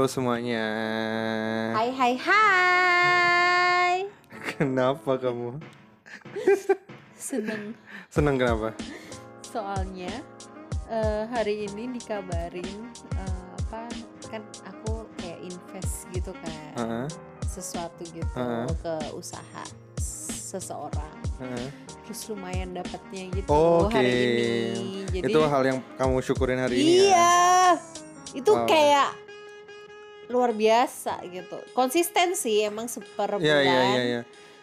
Halo semuanya. Hai hai hai. Kenapa kamu? Seneng Senang kenapa? soalnya eh, hari ini dikabarin eh, apa kan aku kayak invest gitu kan Heeh, sesuatu gitu Heeh. ke usaha seseorang heeh. terus lumayan dapatnya gitu Oke. hari ini jadi Itu hal yang kamu syukurin hari ini. ya? iya itu Wow. kayak luar biasa gitu konsisten sih emang seper Iya bulan iya iya iya.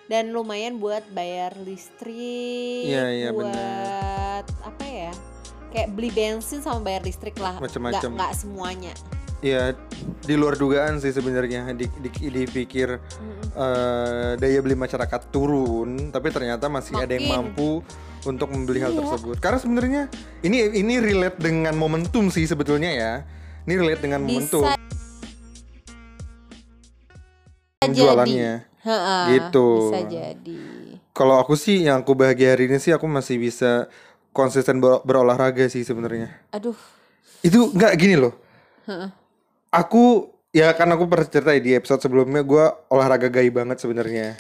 dan lumayan buat bayar listrik Iya, iya, buat apa ya kayak beli bensin sama bayar listrik lah nggak Macem-macem. nggak semuanya Iya, di luar dugaan sih sebenarnya di, di, dipikir Mm-mm. eh, daya beli masyarakat turun, tapi ternyata masih ada yang Makin. mampu untuk membeli hal Iya. tersebut. Karena sebenarnya ini ini relate dengan momentum sih sebetulnya ya. Ini relate dengan momentum bisa jualannya. Gitu. bisa jadi Kalau aku sih yang aku bahagia hari ini sih aku masih bisa konsisten ber- berolahraga sih sebenarnya. aduh Itu nggak gini loh. Aku ya kan aku pernah cerita ya di episode sebelumnya gue olahraga gay banget sebenarnya.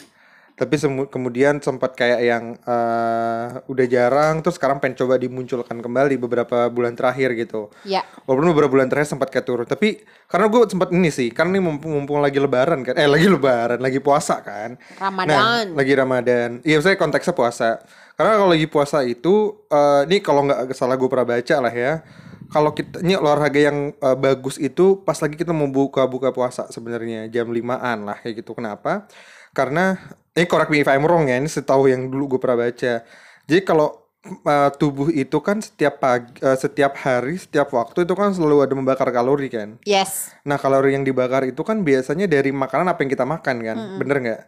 Tapi semu- kemudian sempat kayak yang eh, udah jarang terus sekarang pengen coba dimunculkan kembali beberapa bulan terakhir gitu. ya Walaupun beberapa bulan terakhir sempat kayak turun, tapi karena gue sempat ini sih, karena ini mumpung, mumpung lagi lebaran kan, eh lagi lebaran, lagi puasa kan. Nah, Ramadan lagi Ramadan. Iya, saya konteksnya puasa. Karena kalau lagi puasa itu, eh, ini kalau nggak salah gue pernah baca lah ya. Kalau kita ini olahraga yang eh, bagus itu pas lagi kita mau buka-buka puasa sebenarnya jam 5-an lah kayak gitu. Kenapa? Karena ini correct me if I'm wrong ya. Ini setahu yang dulu gue pernah baca. Jadi kalau eh, tubuh itu kan setiap pagi, eh, setiap hari, setiap waktu itu kan selalu ada membakar kalori kan. yes Nah, kalori yang dibakar itu kan biasanya dari makanan apa yang kita makan kan, bener nggak?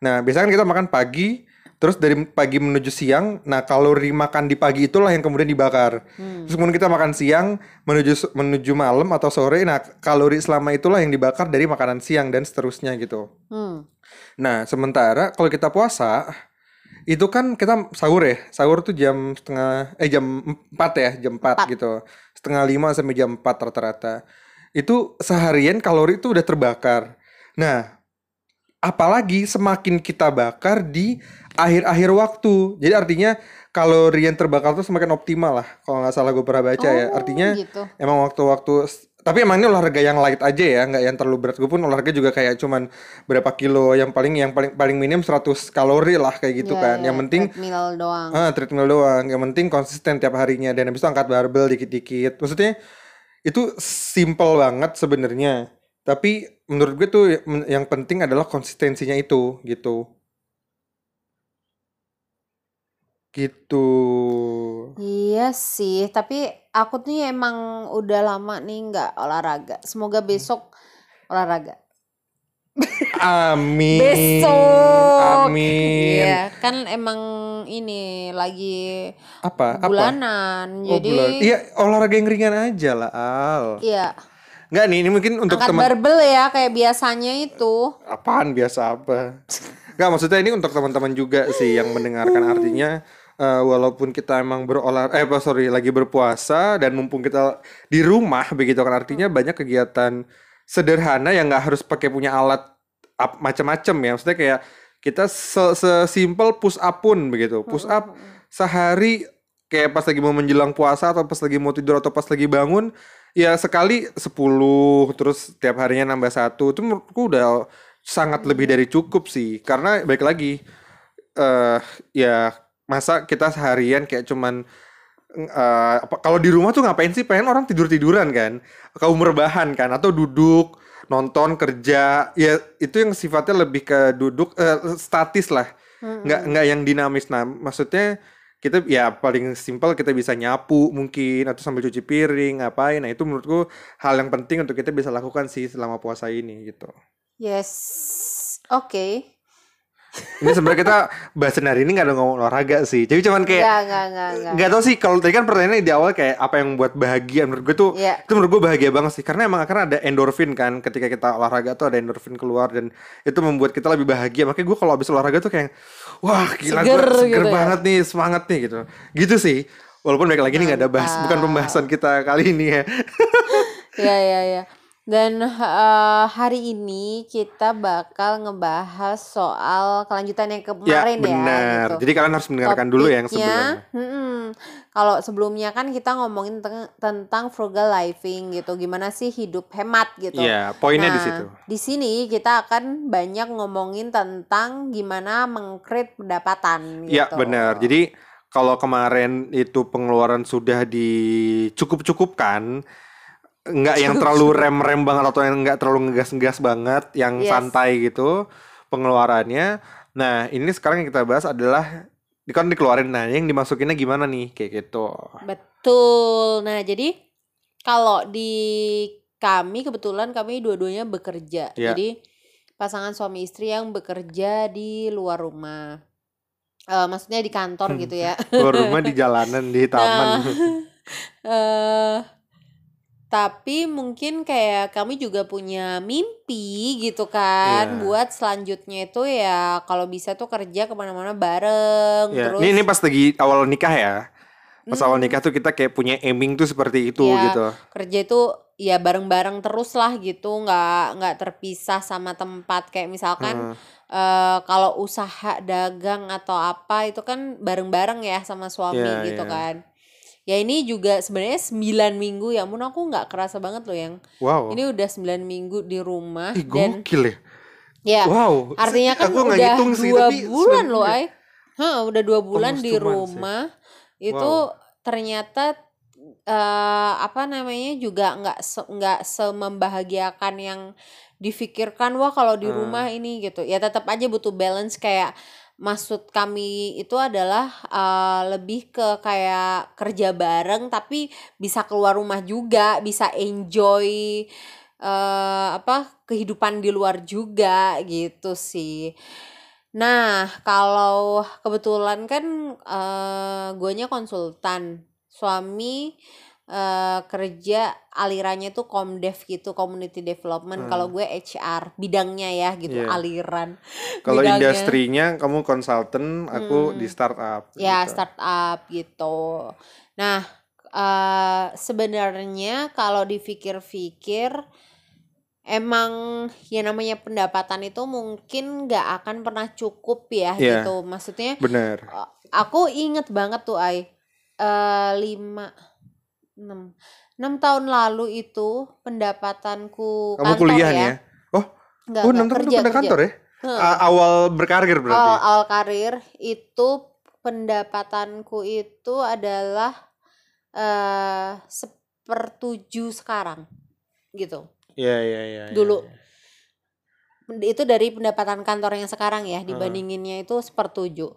Nah, biasanya kan kita makan pagi, terus dari pagi menuju siang, nah kalori makan di pagi itulah yang kemudian dibakar. Hmm. Terus kemudian kita makan siang menuju menuju malam atau sore, nah kalori selama itulah yang dibakar dari makanan siang dan seterusnya gitu. Hmm. Nah, sementara kalau kita puasa itu kan kita sahur ya. Sahur tuh jam setengah eh jam 4 ya, jam 4 gitu. Setengah 5 sampai jam 4 rata-rata. Itu seharian kalori itu udah terbakar. Nah, apalagi semakin kita bakar di akhir-akhir waktu. Jadi artinya kalori yang terbakar tuh semakin optimal lah. Kalau nggak salah gue pernah baca ya. Oh, Artinya gitu. emang waktu-waktu tapi emang ini olahraga yang light aja ya nggak yang terlalu berat. Gue pun olahraga juga kayak cuman berapa kilo yang paling yang paling paling minim 100 kalori lah kayak gitu Ya, kan. Ya, yang penting treadmill doang. Ah treadmill doang. Yang penting konsisten tiap harinya. Dan habis itu angkat barbel dikit-dikit. Maksudnya itu simple banget sebenarnya. Tapi menurut gue tuh yang penting adalah konsistensinya itu gitu. Gitu Iya sih, tapi aku tuh emang udah lama nih nggak olahraga. Semoga besok olahraga. amin Besok. amin Iya, kan emang ini lagi apa apa bulanan. Oh, jadi bulan. Iya, olahraga yang ringan aja lah, Al. iya, Enggak nih, ini mungkin untuk angkat teman barbel ya kayak biasanya itu. apaan biasa apa. Enggak, maksudnya ini untuk teman-teman juga sih yang mendengarkan artinya eh, walaupun kita emang berolah eh sorry lagi berpuasa dan mumpung kita di rumah begitu kan artinya banyak kegiatan sederhana yang nggak harus pakai punya alat macam-macam ya. Maksudnya kayak kita se- sesimpel push up pun begitu push up sehari kayak pas lagi mau menjelang puasa atau pas lagi mau tidur atau pas lagi bangun ya sekali 10 terus tiap harinya nambah satu itu menurutku udah sangat lebih dari cukup sih. Karena baik lagi eh ya masa kita seharian kayak cuman eh, apa kalau di rumah tuh ngapain sih? Pengen orang tidur tiduran kan kaum rebahan kan? Atau duduk nonton kerja. Ya itu yang sifatnya lebih ke duduk eh, statis lah. Nggak nggak yang dinamis. Nah maksudnya kita ya paling simpel kita bisa nyapu mungkin atau sambil cuci piring ngapain. Nah itu menurutku hal yang penting untuk kita bisa lakukan sih selama puasa ini gitu. Yes. Oke. Ini sebenarnya kita bahasan hari ini nggak ada ngomong olahraga sih. Jadi cuman kayak nggak tahu sih kalau tadi kan pertanyaannya di awal kayak apa yang membuat bahagia menurut gue tuh Iya. itu menurut gue bahagia banget sih. Karena emang akan ada endorfin kan ketika kita olahraga tuh ada endorfin keluar dan itu membuat kita lebih bahagia. Makanya gue kalau habis olahraga tuh kayak wah gila gue Seger seger gitu ya. banget nih semangat nih gitu. Gitu sih. Walaupun baik lagi ini nggak ada bahas bukan pembahasan kita kali ini ya. Iya, iya, iya. Dan eh, hari ini kita bakal ngebahas soal kelanjutan yang Ya, kemarin ya, benar. gitu. Jadi kalian harus mendengarkan dulu ya yang Topiknya, sebelumnya. mm-mm. kalau sebelumnya kan kita ngomongin teng- tentang frugal living gitu, gimana sih hidup hemat gitu. Iya, poinnya di Nah, situ. di sini kita akan banyak ngomongin tentang gimana mengcreate pendapatan Iya, gitu. benar. Jadi kalau kemarin itu pengeluaran sudah dicukup-cukupkan, nggak yang terlalu rem-rem banget atau yang nggak terlalu ngegas-ngegas banget, yang Yes. santai gitu pengeluarannya. Nah, ini sekarang yang kita bahas adalah kan dikeluarin nah yang dimasukinnya gimana nih kayak gitu. Betul. Nah, jadi kalau di kami kebetulan kami dua-duanya bekerja. Iya. Jadi pasangan suami istri yang bekerja di luar rumah. Eh, maksudnya di kantor gitu ya. Keluar rumah di jalanan di taman. Nah, eh tapi mungkin kayak kami juga punya mimpi gitu kan Iya. buat selanjutnya itu ya kalau bisa tuh kerja ke mana-mana bareng Ya, terus ini ini pas lagi awal nikah ya. Pas awal Mm, nikah tuh kita kayak punya aiming tuh seperti itu Iya. gitu. kerja itu ya bareng-bareng terus lah gitu nggak nggak terpisah sama tempat kayak misalkan Heeh. eh kalau usaha dagang atau apa itu kan bareng-bareng ya sama suami Iya, gitu iya. kan ya ini juga sebenarnya 9 minggu ya mun aku nggak kerasa banget loh yang Wow. ini udah 9 minggu di rumah Ih, dan gokil ya. ya Wow. artinya kan aku udah sih, dua bulan 9 loh ay Hah, udah dua bulan Almost di rumah itu ternyata eh apa namanya juga nggak se- nggak semembahagiakan yang difikirkan wah kalau di Hmm. rumah ini gitu ya tetap aja butuh balance kayak maksud kami itu adalah eh, lebih ke kayak kerja bareng tapi bisa keluar rumah juga bisa enjoy eh apa kehidupan di luar juga gitu sih. Nah, kalau kebetulan kan eh guanya konsultan, suami eh kerja alirannya tuh komdev gitu, community development. Kalau Hmm. gue HR, bidangnya ya gitu, Iya. aliran Kalau industrinya kamu konsultan, aku Hmm. di startup. Ya, gitu. startup gitu. Nah, eh sebenarnya kalau dipikir-pikir emang ya namanya pendapatan itu mungkin nggak akan pernah cukup ya Iya. gitu. Maksudnya Bener. eh, aku inget banget tuh Ai eh lima enam enam tahun lalu itu pendapatanku Kamu kantor kuliah ya. ya? Oh, Enggak, oh enggak, 6 tahun kerja, udah pindah kerja. kantor ya? A- awal berkarir berarti. awal awal karir itu pendapatanku itu adalah eh sepertujuh sekarang gitu Iya, iya, iya. iya, Dulu. iya. itu dari pendapatan kantor yang sekarang ya dibandinginnya itu sepertujuh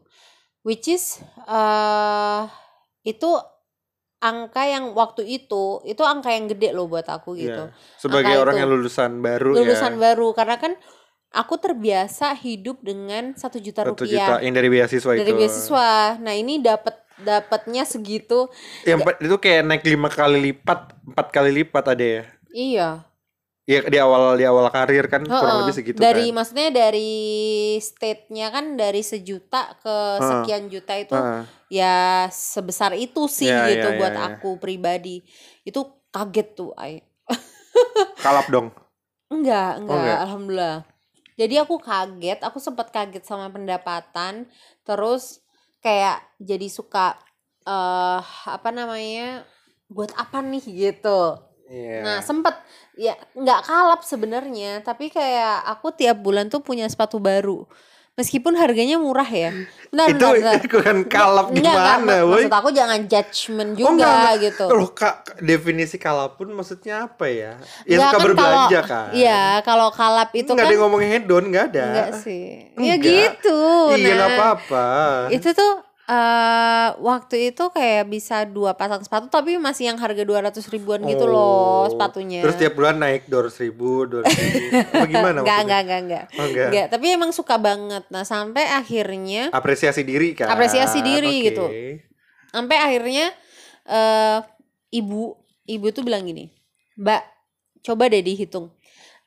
which is eh itu angka yang waktu itu itu angka yang gede loh buat aku gitu Iya. Sebagai Angka orang itu. yang lulusan baru lulusan ya. baru karena kan aku terbiasa hidup dengan satu juta Satu rupiah juta yang dari beasiswa dari itu. beasiswa nah ini dapat dapatnya segitu Yang empat- itu kayak naik lima kali lipat, empat kali lipat ada ya. iya Iya di awal di awal karir kan kurang lebih segitu dari kan. maksudnya dari state-nya kan dari sejuta ke sekian juta itu. Ya sebesar itu sih Ya, gitu ya, buat ya, ya. aku pribadi itu kaget tuh ay Kalap dong. enggak enggak, enggak? alhamdulillah jadi aku kaget aku sempat kaget sama pendapatan terus kayak jadi suka eh apa namanya buat apa nih gitu Iya. Nah sempet ya nggak kalap sebenarnya tapi kayak aku tiap bulan tuh punya sepatu baru meskipun harganya murah ya. Bentar, itu bentar, bentar. itu kan kalap Enggak, enggak, gimana, woi? maksud aku jangan judgement juga Oh, enggak, enggak. gitu. Loh, Kak, definisi kalap pun maksudnya apa ya? Ya Enggak, suka kan berbelanja kalau- kan. Iya kalau kalap itu Enggak kan ada yang ngomong hedon, enggak ada. enggak sih. Ya Enggak. gitu. Iya, enggak nah. apa-apa. Itu tuh eh waktu itu kayak bisa dua pasang sepatu tapi masih yang harga 200 ribuan gitu loh Oh. sepatunya. Terus tiap bulan naik dua ribu, dua ribu. Apa gimana maksudnya? enggak, enggak, enggak. Oh, enggak. Enggak, tapi emang suka banget. Nah, sampai akhirnya Apresiasi diri kan. Apresiasi diri Oke. gitu. sampai akhirnya eh ibu ibu tuh bilang gini, "Mbak, coba deh dihitung.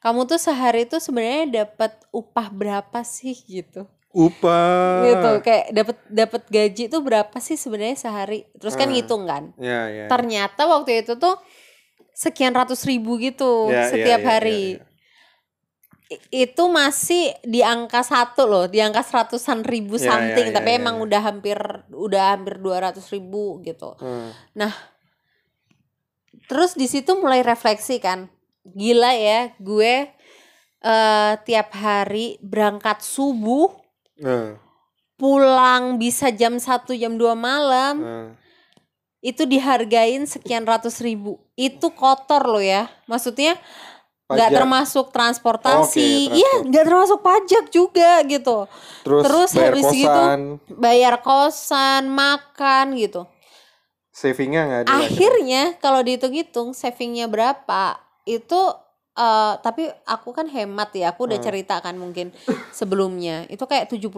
Kamu tuh sehari tuh sebenarnya dapat upah berapa sih gitu?" Upah. Gitu, kayak dapat dapat gaji tuh berapa sih sebenarnya sehari? Terus kan Hmm. ngitung kan. Ya, ya. Ternyata waktu itu tuh sekian ratus ribu gitu Ya, ya, setiap ya, ya, hari. ya. I- Itu masih di angka satu loh, di angka seratusan ribu Ya, ya, something, ya, tapi ya, emang ya. udah hampir udah hampir dua ratus ribu gitu. Hmm. Nah, terus di situ mulai refleksi kan, gila ya, gue eh tiap hari berangkat subuh, Pulang bisa jam 1 jam 2 malam, Hmm. itu dihargain sekian ratus ribu. Itu kotor loh ya, maksudnya nggak termasuk transportasi, Oke, iya nggak termasuk pajak juga gitu. Terus, Terus bayar habis kosan, gitu, Bayar kosan, makan gitu. savingnya nggak ada. Akhirnya kalau dihitung-hitung savingnya berapa itu eh tapi aku kan hemat ya. Aku udah Hmm. cerita kan mungkin sebelumnya. Itu kayak 70%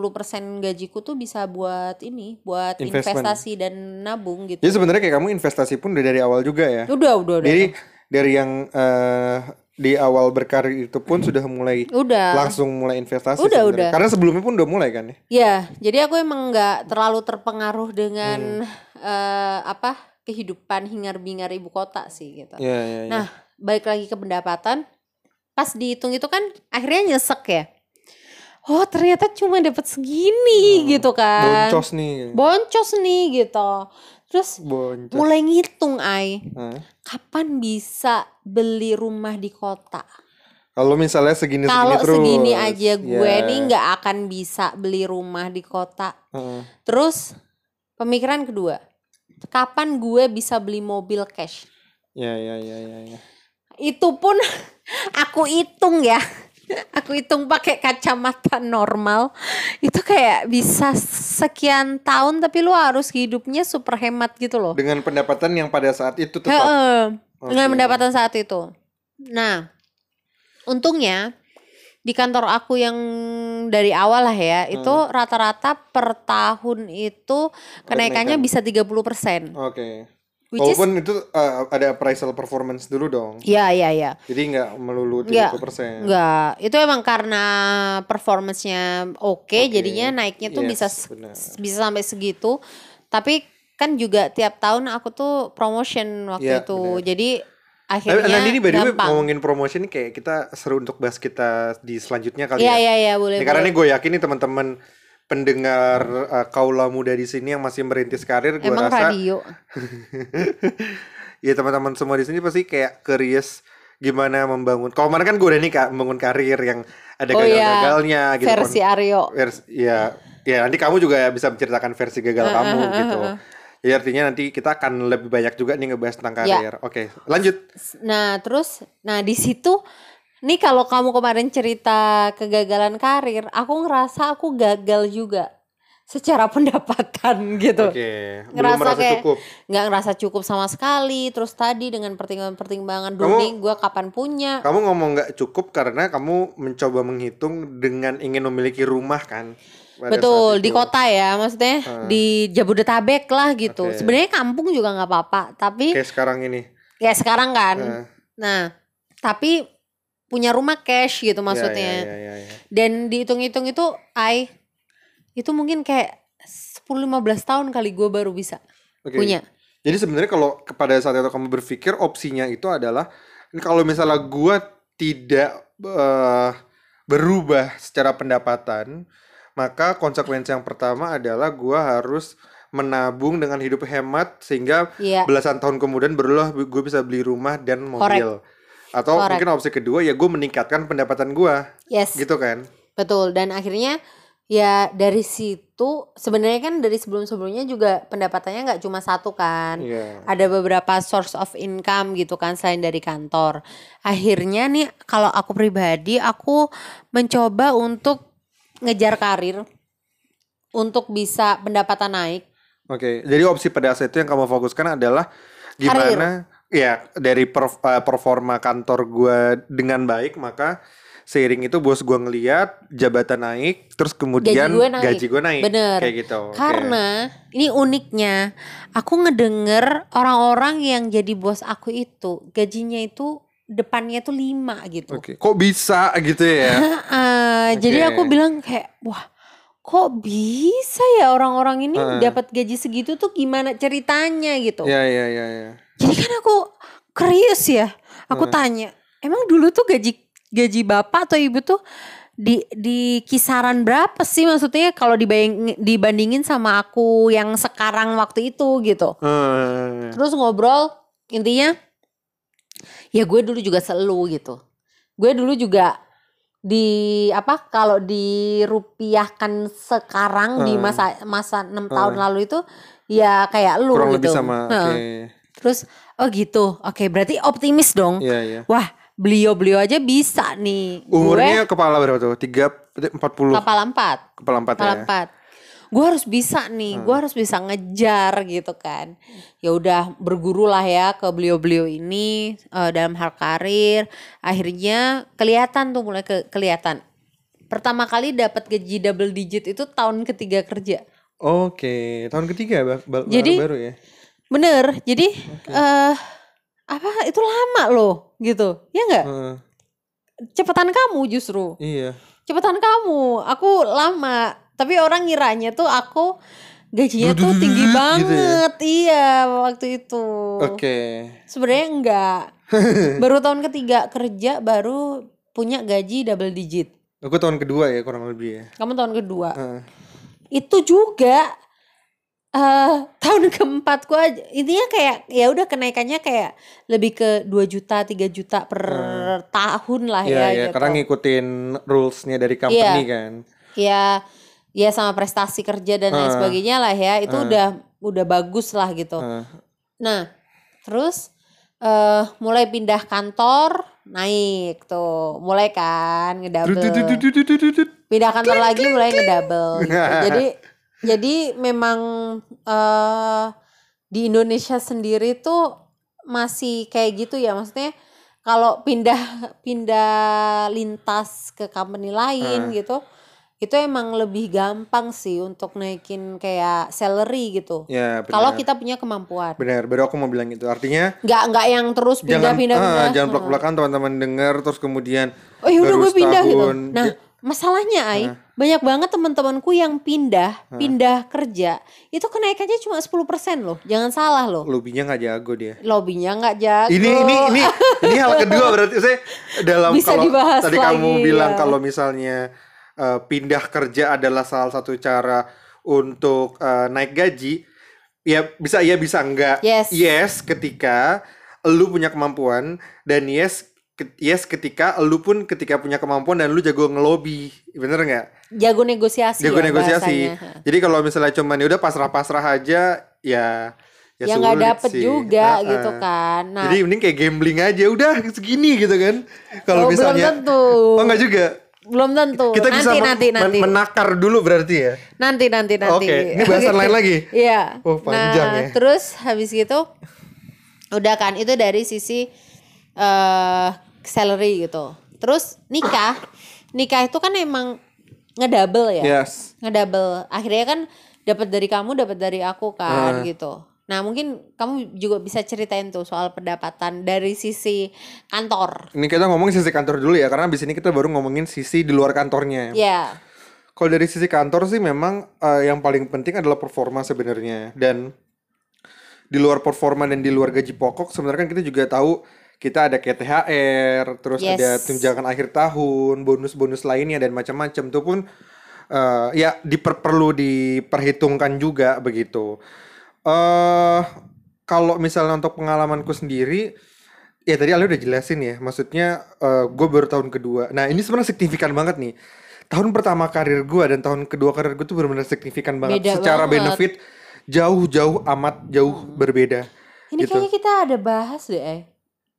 gajiku tuh bisa buat ini, buat Investment. investasi dan nabung gitu. Jadi sebenarnya kayak kamu investasi pun udah dari awal juga ya. Udah, udah, udah. Jadi dari yang eh, di awal berkarir itu pun sudah mulai udah. langsung mulai investasi Udah, udah. Karena sebelumnya pun udah mulai kan ya. Ya, jadi aku emang nggak terlalu terpengaruh dengan Hmm. eh, apa kehidupan hingar-bingar ibu kota sih gitu. Iya, iya. Nah, balik lagi ke pendapatan, pas dihitung itu kan akhirnya nyesek ya. Oh ternyata cuma dapat segini Hmm, gitu kan. boncos nih. Boncos nih gitu. Terus Boncos. mulai ngitung ay, Hah? kapan bisa beli rumah di kota? Kalau misalnya segini segini Kalau segini aja gue ya. nih nggak akan bisa beli rumah di kota. Heeh. Terus pemikiran kedua, kapan gue bisa beli mobil cash? Ya, ya, ya, ya, ya. Itu pun aku hitung ya. Aku hitung pakai kacamata normal. Itu kayak bisa sekian tahun tapi lu harus hidupnya super hemat gitu loh. Dengan pendapatan yang pada saat itu tetap. Heeh, dengan pendapatan saat itu. Nah, untungnya di kantor aku yang dari awal lah ya, itu Hmm. rata-rata per tahun itu kenaikannya kenaikan. bisa 30%. Oke. Which is Walaupun itu uh, ada appraisal performance dulu dong. Iya, iya, iya. Jadi nggak melulu Nggak, 30%. Enggak, itu emang karena performance-nya oke, Oke, jadinya naiknya tuh yes, bisa benar. bisa sampai segitu. Tapi kan juga tiap tahun aku tuh promotion waktu Iya, itu. benar. Jadi Tapi akhirnya nanti ini by the way gampang. ngomongin promotion kayak kita seru untuk bahas kita di selanjutnya kali Iya, ya. iya, iya, boleh. Ini karena boleh. nih gue yakin nih teman-teman pendengar uh, kaula muda di sini yang masih merintis karir gue Emang rasa radio. ya teman-teman semua di sini pasti kayak curious gimana membangun. Kalau kemarin kan gue udah nih kak membangun karir yang ada Oh, iya. gagal-gagalnya gitu. versi kon- Aryo. versi ya ya nanti kamu juga bisa menceritakan versi gagal Eh, kamu eh, eh, gitu. Jadi artinya nanti kita akan lebih banyak juga nih ngebahas tentang Ya. karir. Oke, lanjut. Nah, terus nah di situ nih kalau kamu kemarin cerita kegagalan karir, aku ngerasa aku gagal juga secara pendapatan gitu. Oke, belum Ngerasa merasa kayak cukup. nggak ngerasa cukup sama sekali. Terus tadi dengan pertimbangan-pertimbangan nih gue kapan punya. Kamu ngomong nggak cukup karena kamu mencoba menghitung dengan ingin memiliki rumah kan? Betul di kota ya, maksudnya Ah. di Jabodetabek lah gitu. Oke. Sebenarnya kampung juga nggak apa-apa, tapi Kayak sekarang ini. ya sekarang kan. Eh, Nah, tapi punya rumah cash gitu ya, maksudnya. ya, ya, ya, ya. Dan dihitung-hitung itu I itu mungkin kayak 10-15 tahun kali gue baru bisa Oke. punya. Jadi sebenarnya kalau kepada saat itu kamu berpikir opsinya itu adalah kalau misalnya gua tidak eh, berubah secara pendapatan, maka konsekuensi yang pertama adalah gua harus menabung dengan hidup hemat sehingga Iya. belasan tahun kemudian barulah gue bisa beli rumah dan mobil. Atau Correct. mungkin opsi kedua ya gue meningkatkan pendapatan gua, Yes. gitu kan? Betul dan akhirnya ya dari situ sebenarnya kan dari sebelum-sebelumnya juga pendapatannya nggak cuma satu kan. Iya. Ada beberapa source of income gitu kan selain dari kantor. Akhirnya nih kalau aku pribadi aku mencoba untuk ngejar karir untuk bisa pendapatan naik. Oke, jadi opsi pada saat itu yang kamu fokuskan adalah gimana ya dari perf- eh, performa kantor gua dengan baik maka seiring itu bos gua ngeliat jabatan naik terus kemudian gue naik. gaji gua naik Bener. kayak gitu. Karena ini uniknya, aku ngedenger orang-orang yang jadi bos aku itu gajinya itu depannya tuh lima gitu. Oke, kok bisa gitu ya? Ah, Jadi aku bilang kayak wah kok bisa ya orang-orang ini Heeh. dapat gaji segitu tuh gimana ceritanya gitu. ya ya ya ya. Jadi kan aku Krius ya? Aku Heeh. tanya, emang dulu tuh gaji gaji bapak atau ibu tuh di di kisaran berapa sih maksudnya kalau dibayang, dibandingin sama aku yang sekarang waktu itu gitu. Eh, Terus ngobrol intinya ya gue dulu juga selu gitu. Gue dulu juga di apa kalau dirupiahkan sekarang di Heeh. masa masa enam tahun Heeh. lalu itu ya kayak lu kurang gitu. lebih sama. Oke. Heeh. Terus oh gitu. Oke, berarti optimis dong. Iya, iya. Wah, beliau-beliau aja bisa nih. Umurnya kepala berapa tuh? Tiga, empat gue puluh. kepala empat. Kepala empat Kepala ya. empat. Gue harus bisa nih, gue harus bisa ngejar gitu kan. Ya udah berguru lah ya ke beliau-beliau ini eh, dalam hal karir. Akhirnya kelihatan tuh mulai ke kelihatan. Pertama kali dapat gaji double digit itu tahun ketiga kerja. Oke, tahun ketiga ba- ba- Jadi- baru ya. Bener, jadi eh apa itu lama loh gitu, ya nggak? Heeh, Cepetan kamu justru. iya. cepetan kamu aku lama tapi orang ngiranya tuh aku gajinya tuh tinggi Gitu ya? banget iya waktu itu Oke. sebenarnya enggak baru tahun ketiga kerja baru punya gaji double digit Aku tahun kedua ya kurang lebih ya. kamu tahun kedua Heeh. itu juga eh tahun keempatku aja intinya kayak ya udah kenaikannya kayak lebih ke 2 juta 3 juta per tahun lah Iya, ya iya, gitu karena ngikutin rulesnya dari company Iya. kan. ya ya sama prestasi kerja dan lain Heeh. sebagainya lah ya itu Heeh. udah udah bagus lah gitu Heeh. nah terus eh mulai pindah kantor naik tuh mulai kan ngedouble pindah kantor lagi mulai ngedouble gitu. jadi jadi memang eh di Indonesia sendiri tuh masih kayak gitu ya maksudnya kalau pindah pindah lintas ke company lain gitu itu emang lebih gampang sih untuk naikin kayak salary gitu Ya, kalau kita punya kemampuan benar, baru aku mau bilang itu. Artinya nggak nggak yang terus jangan pindah-pindah ah, pindah. jangan Heeh. belak-belakan teman-teman dengar terus kemudian Oh ya udah gue pindah gitu. setahun. Nah Ya, masalahnya Ai banyak banget teman-temanku yang pindah pindah kerja itu kenaikannya cuma 10% loh. Jangan salah loh. lobbynya nggak jago dia. Lobbynya nggak jago. Ini ini ini ini hal kedua berarti saya dalam Bisa kalau dibahas tadi kamu lagi, bilang ya. kalau misalnya eh, pindah kerja adalah salah satu cara untuk eh, naik gaji, ya bisa iya bisa enggak. Yes. ketika lu punya kemampuan dan yes yes ketika lu pun ketika punya kemampuan dan lu jago ngelobi, bener nggak? jago negosiasi. Jago ya negosiasi. bahasanya. Jadi kalau misalnya cuman ya udah pasrah-pasrah aja ya ya Ya nggak dapet sih. juga Heeh. gitu kan. Nah, Jadi mending kayak gambling aja udah segini gitu kan. Kalau oh, belum misalnya tentu. Oh enggak juga. Belum tentu. Kita nanti bisa nanti men- nanti. menakar dulu berarti ya. Nanti nanti nanti. Oke, ini bahasan lain lagi. Iya. Oh, panjang nah, ya. terus habis gitu udah kan itu dari sisi eh salary gitu. Terus nikah. Nikah itu kan emang ngedouble ya. Yes. Ngedouble. Akhirnya kan dapat dari kamu, dapat dari aku kan Ah. gitu. Nah, mungkin kamu juga bisa ceritain tuh soal pendapatan dari sisi kantor. Ini kita ngomongin sisi kantor dulu ya karena di sini kita baru ngomongin sisi di luar kantornya. Ya. Kalau dari sisi kantor sih memang eh, yang paling penting adalah performa sebenarnya dan di luar performa dan di luar gaji pokok sebenarnya kan kita juga tahu kita ada kayak THR, terus Yes. ada tunjangan akhir tahun, bonus-bonus lainnya dan macam-macam. Itu pun eh, ya diper perlu diperhitungkan juga begitu. Eh kalau misalnya untuk pengalamanku sendiri ya tadi Ali udah jelasin ya, maksudnya gue baru tahun kedua. Nah ini sebenarnya signifikan banget nih. Tahun pertama karir gue dan tahun kedua karir gue tuh benar-benar signifikan banget. Beda Secara banget. benefit jauh-jauh amat jauh berbeda. Ini Gitu. kayaknya kita ada bahas deh, eh.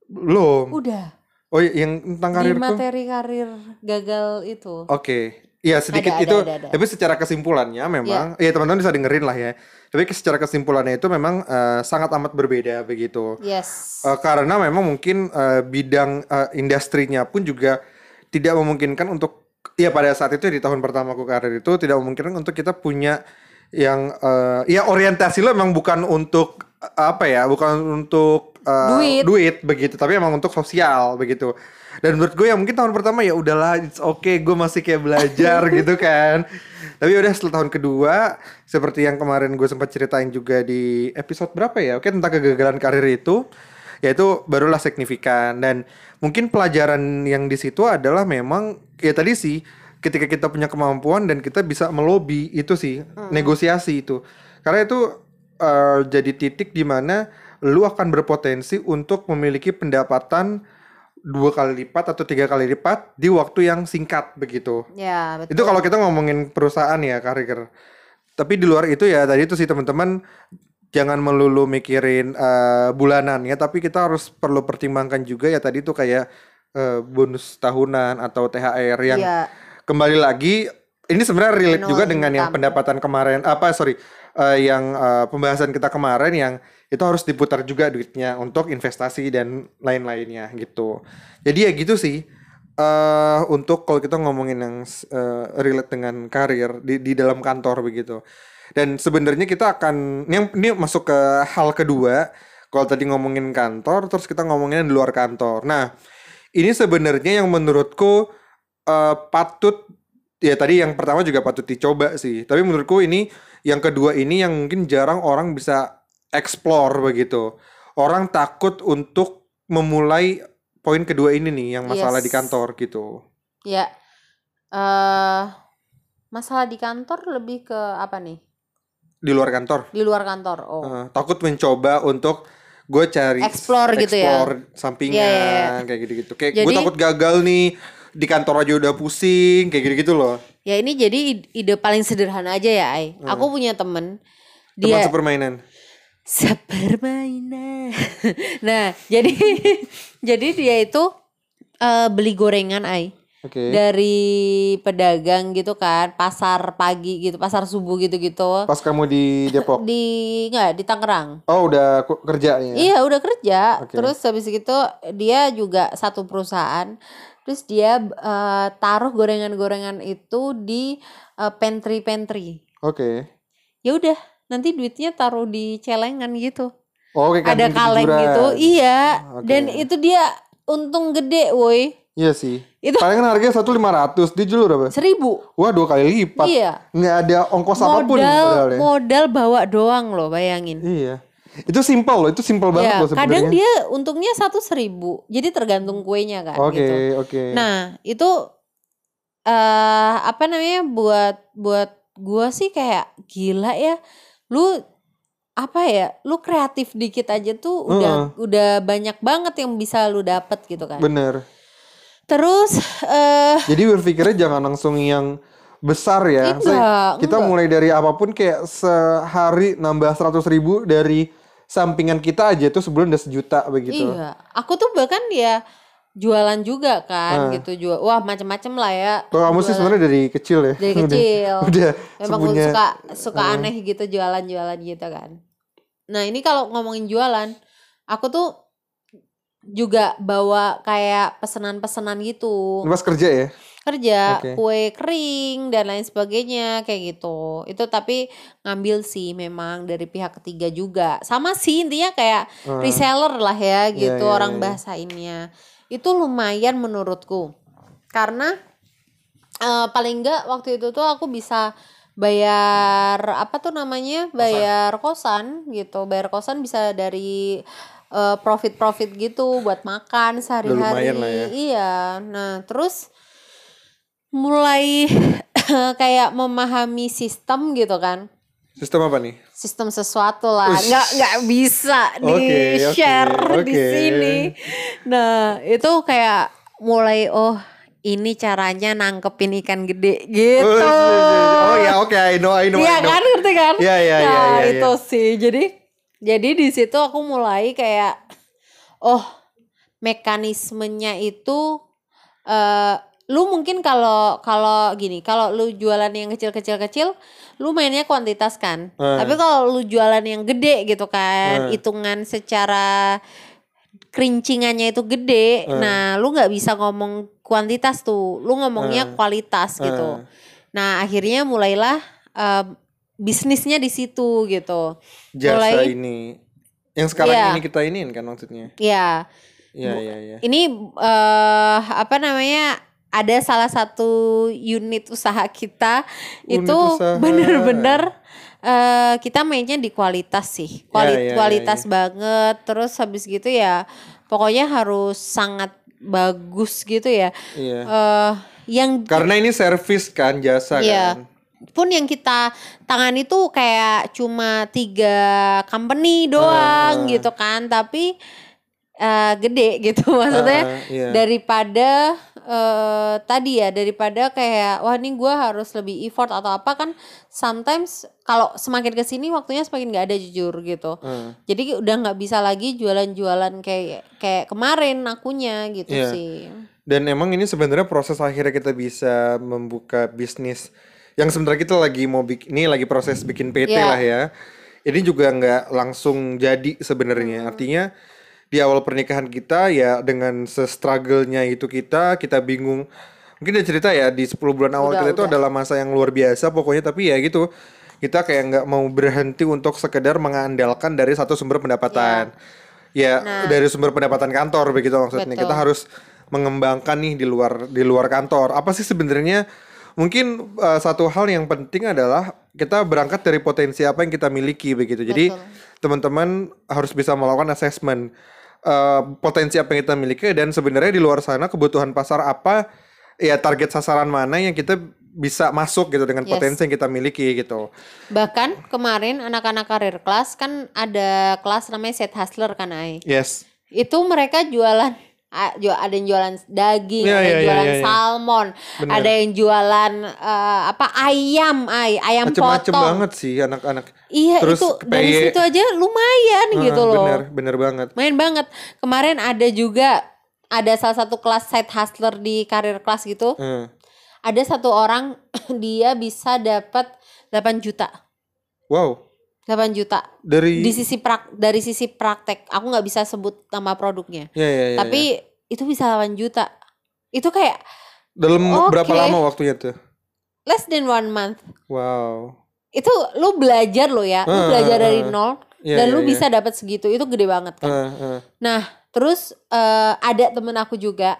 Belum. Udah. Oh yang tentang Di karirku. materi karir gagal itu. Oke. Iya sedikit Ada, ada, itu, ada, ada. tapi secara kesimpulannya memang, ya teman-teman bisa dengerin lah ya. Tapi secara kesimpulannya itu memang eh, sangat amat berbeda begitu. Yes. Eh, karena memang mungkin eh, bidang eh, industrinya pun juga tidak memungkinkan untuk ya pada saat itu di tahun pertama aku karir itu tidak memungkinkan untuk kita punya yang eh, ya orientasi lo memang bukan untuk apa ya bukan untuk eh, Duit. begitu tapi emang untuk sosial begitu. Dan menurut gue ya mungkin tahun pertama ya udahlah it's okay gue masih kayak belajar gitu kan. Tapi udah setelah tahun kedua seperti yang kemarin gue sempat ceritain juga di episode berapa ya oke tentang kegagalan karir itu ya itu barulah signifikan. Dan mungkin pelajaran yang di situ adalah memang ya tadi sih ketika kita punya kemampuan dan kita bisa melobi itu sih negosiasi itu karena itu eh, jadi titik di mana lu akan berpotensi untuk memiliki pendapatan dua kali lipat atau tiga kali lipat di waktu yang singkat begitu Ya, betul. itu kalau kita ngomongin perusahaan ya karir. Tapi di luar itu ya tadi itu sih teman-teman jangan melulu mikirin eh, bulanan ya, tapi kita harus perlu pertimbangkan juga ya tadi itu kayak eh, bonus tahunan atau THR yang Iya. Kembali lagi ini sebenarnya relate juga dengan yang pendapatan kemarin apa sorry eh, yang eh, pembahasan kita kemarin yang itu harus diputar juga duitnya untuk investasi dan lain-lainnya gitu. Jadi ya gitu sih eh untuk kalau kita ngomongin yang eh, relate dengan karir di di dalam kantor begitu. Dan sebenarnya kita akan ini, ini masuk ke hal kedua. Kalau tadi ngomongin kantor, terus kita ngomongin di luar kantor. Nah, ini sebenarnya yang menurutku eh, patut ya tadi yang pertama juga patut dicoba sih. Tapi menurutku ini yang kedua ini yang mungkin jarang orang bisa explore begitu. Orang takut untuk memulai poin kedua ini nih yang masalah di Yes. kantor gitu. Ya. eh masalah di kantor lebih ke apa nih? Di luar kantor. Di luar kantor. Oh. Eh, takut mencoba untuk gue cari Explore gitu ya? explore sampingan Iya, iya, iya. kayak gitu-gitu. Kayak gue takut gagal nih di kantor aja udah pusing kayak gitu-gitu loh. Ya ini jadi ide- paling sederhana aja ya, Ai. Aku punya temen Hmm. Teman dia sepermainan. sepermainan. nah, jadi jadi dia itu eh, beli gorengan, Ai. Oke. Dari pedagang gitu kan, pasar pagi gitu, pasar subuh gitu-gitu. Pas kamu di Depok. Di enggak, di Tangerang. Oh, udah kerja ya. Iya udah kerja. Oke. Terus habis gitu dia juga satu perusahaan. Terus dia eh, taruh gorengan-gorengan itu di eh, pantry-pantry. Oke. Ya udah, nanti duitnya taruh di celengan gitu. Oh, kayak Ada kantin kaleng kejujuran. gitu. Iya. Oke. Dan itu dia untung gede, woi. Iya sih. Itu- Paling kan harganya satu lima ratus. Dia jual berapa? Seribu. Wah dua kali lipat. Iya. Nggak ada ongkos apa pun Modal ya. modal bawa doang loh, bayangin. Iya. Itu simpel loh. Itu simpel banget Ya, loh kadang sebenarnya. dia untungnya satu seribu. Jadi tergantung kuenya kan. Oke gitu. oke. Nah, itu eh apa namanya buat buat gua sih kayak gila ya. Lu apa ya? Lu kreatif dikit aja tuh udah udah banyak banget yang bisa lu dapet gitu kan. Bener. Terus eh Jadi berpikirnya jangan langsung yang besar ya. Enggak, kita enggak. mulai dari apa pun kayak sehari nambah seratus ribu dari sampingan kita aja tuh sebulan udah sejuta begitu. Iya, aku tuh bahkan ya jualan juga kan Ah. gitu jual. Wah, macem-macem lah ya. Kalau kamu sih sebenarnya dari kecil ya. dari Udah- kecil. Udah, Emang sepunya- suka suka aneh gitu jualan-jualan gitu kan. Nah ini kalau ngomongin jualan, aku tuh juga bawa kayak pesanan-pesanan gitu Pas kerja ya. kerja Oke. kue kering dan lain sebagainya kayak gitu itu tapi ngambil sih memang dari pihak ketiga juga sama sih intinya kayak Ah. reseller lah ya Iya, gitu iya, orang iya. bahasainnya itu lumayan menurutku karena eh, paling enggak waktu itu tuh aku bisa bayar apa tuh namanya bayar kosan gitu bayar kosan bisa dari eh, profit-profit gitu buat makan sehari-hari. Ya. iya. Nah terus mulai kayak memahami sistem gitu kan. Sistem apa nih? sistem sesuatu lah. Ush. nggak nggak bisa di Oke, oke, share di sini. Nah itu kayak mulai oh ini caranya nangkepin ikan gede gitu. Oh ya oke, I know, I know, Iya kan? Ngerti kan? Iya, iya, iya, nah iya, itu sih. Jadi jadi di situ aku mulai kayak oh mekanismenya itu eh lu mungkin kalau kalau gini kalau lu jualan yang kecil-kecil kecil lu mainnya kuantitas kan Eh. tapi kalau lu jualan yang gede gitu kan Eh. hitungan secara kerincingannya itu gede Eh. nah lu nggak bisa ngomong kuantitas tuh lu ngomongnya Eh. kualitas gitu nah akhirnya mulailah eh, bisnisnya di situ gitu Jasa mulai- ini. Yang sekarang Iya. ini kita iniin kan maksudnya. ya Iya, iya, iya. ini eh apa namanya ada salah satu unit usaha kita Unit itu usaha. bener-bener eh kita mainnya di kualitas sih. Kuali- Ya, ya, ya, kualitas banget. Terus habis gitu ya pokoknya harus sangat bagus gitu ya. Iya. eh yang Karena ini servis kan jasa Iya. kan. Pun yang kita tangani tuh kayak cuma tiga company doang Ah. gitu kan tapi eh, gede gitu maksudnya Ah, iya. daripada eh, tadi ya daripada kayak wah ini gua harus lebih effort atau apa kan sometimes kalau semakin ke sini waktunya semakin nggak ada jujur gitu Ah. jadi udah nggak bisa lagi jualan-jualan kayak kayak kemarin akunya gitu Iya. sih Dan emang ini sebenarnya proses akhirnya kita bisa membuka bisnis yang sebenarnya kita lagi mau bikin ini lagi proses bikin PT Iya. lah ya. Ini juga nggak langsung jadi sebenarnya. Artinya di awal pernikahan kita ya dengan se-struggle-nya itu kita kita bingung. Mungkin dia cerita ya di 10 bulan awal Udah, kita itu udah. adalah masa yang luar biasa pokoknya tapi ya gitu. Kita kayak nggak mau berhenti untuk sekedar mengandalkan dari satu sumber pendapatan. Ya, Nah. dari sumber pendapatan kantor begitu maksudnya. Betul. Kita harus mengembangkan nih di luar di luar kantor. Apa sih sebenarnya mungkin uh, satu hal yang penting adalah kita berangkat dari potensi apa yang kita miliki begitu. Jadi teman-teman harus bisa melakukan assessment uh, potensi apa yang kita miliki dan sebenarnya di luar sana kebutuhan pasar apa ya target sasaran mana yang kita bisa masuk gitu dengan Yes. potensi yang kita miliki gitu. Bahkan kemarin anak-anak karir kelas kan ada kelas namanya set hustler kan Ai. Yes. Itu mereka jualan ada yang jualan daging, Iya, ada yang iya, iya, jualan iya, iya. salmon, Bener. ada yang jualan eh, apa ayam, ay, ayam Macem-macem potong. banget sih anak-anak. Iya Terus itu dari PY. situ aja lumayan gitu Ah, loh. Bener, bener banget. Main banget. Kemarin ada juga ada salah satu kelas side hustler di karir kelas gitu. Hmm. Ada satu orang dia bisa dapat 8 juta. Wow. 8 juta. Dari di sisi prak dari sisi praktek. Aku nggak bisa sebut nama produknya. Ya, ya, ya, tapi itu bisa 8 juta. Itu kayak Dalam berapa Oke. lama waktunya tuh? less than one month. Wow. itu lu belajar lo ya. Lu Ah, belajar ah, dari ah. nol Iya, dan iya, lu iya. bisa dapat segitu. Itu gede banget kan? Ah, ah, nah terus eh, ada temen aku juga.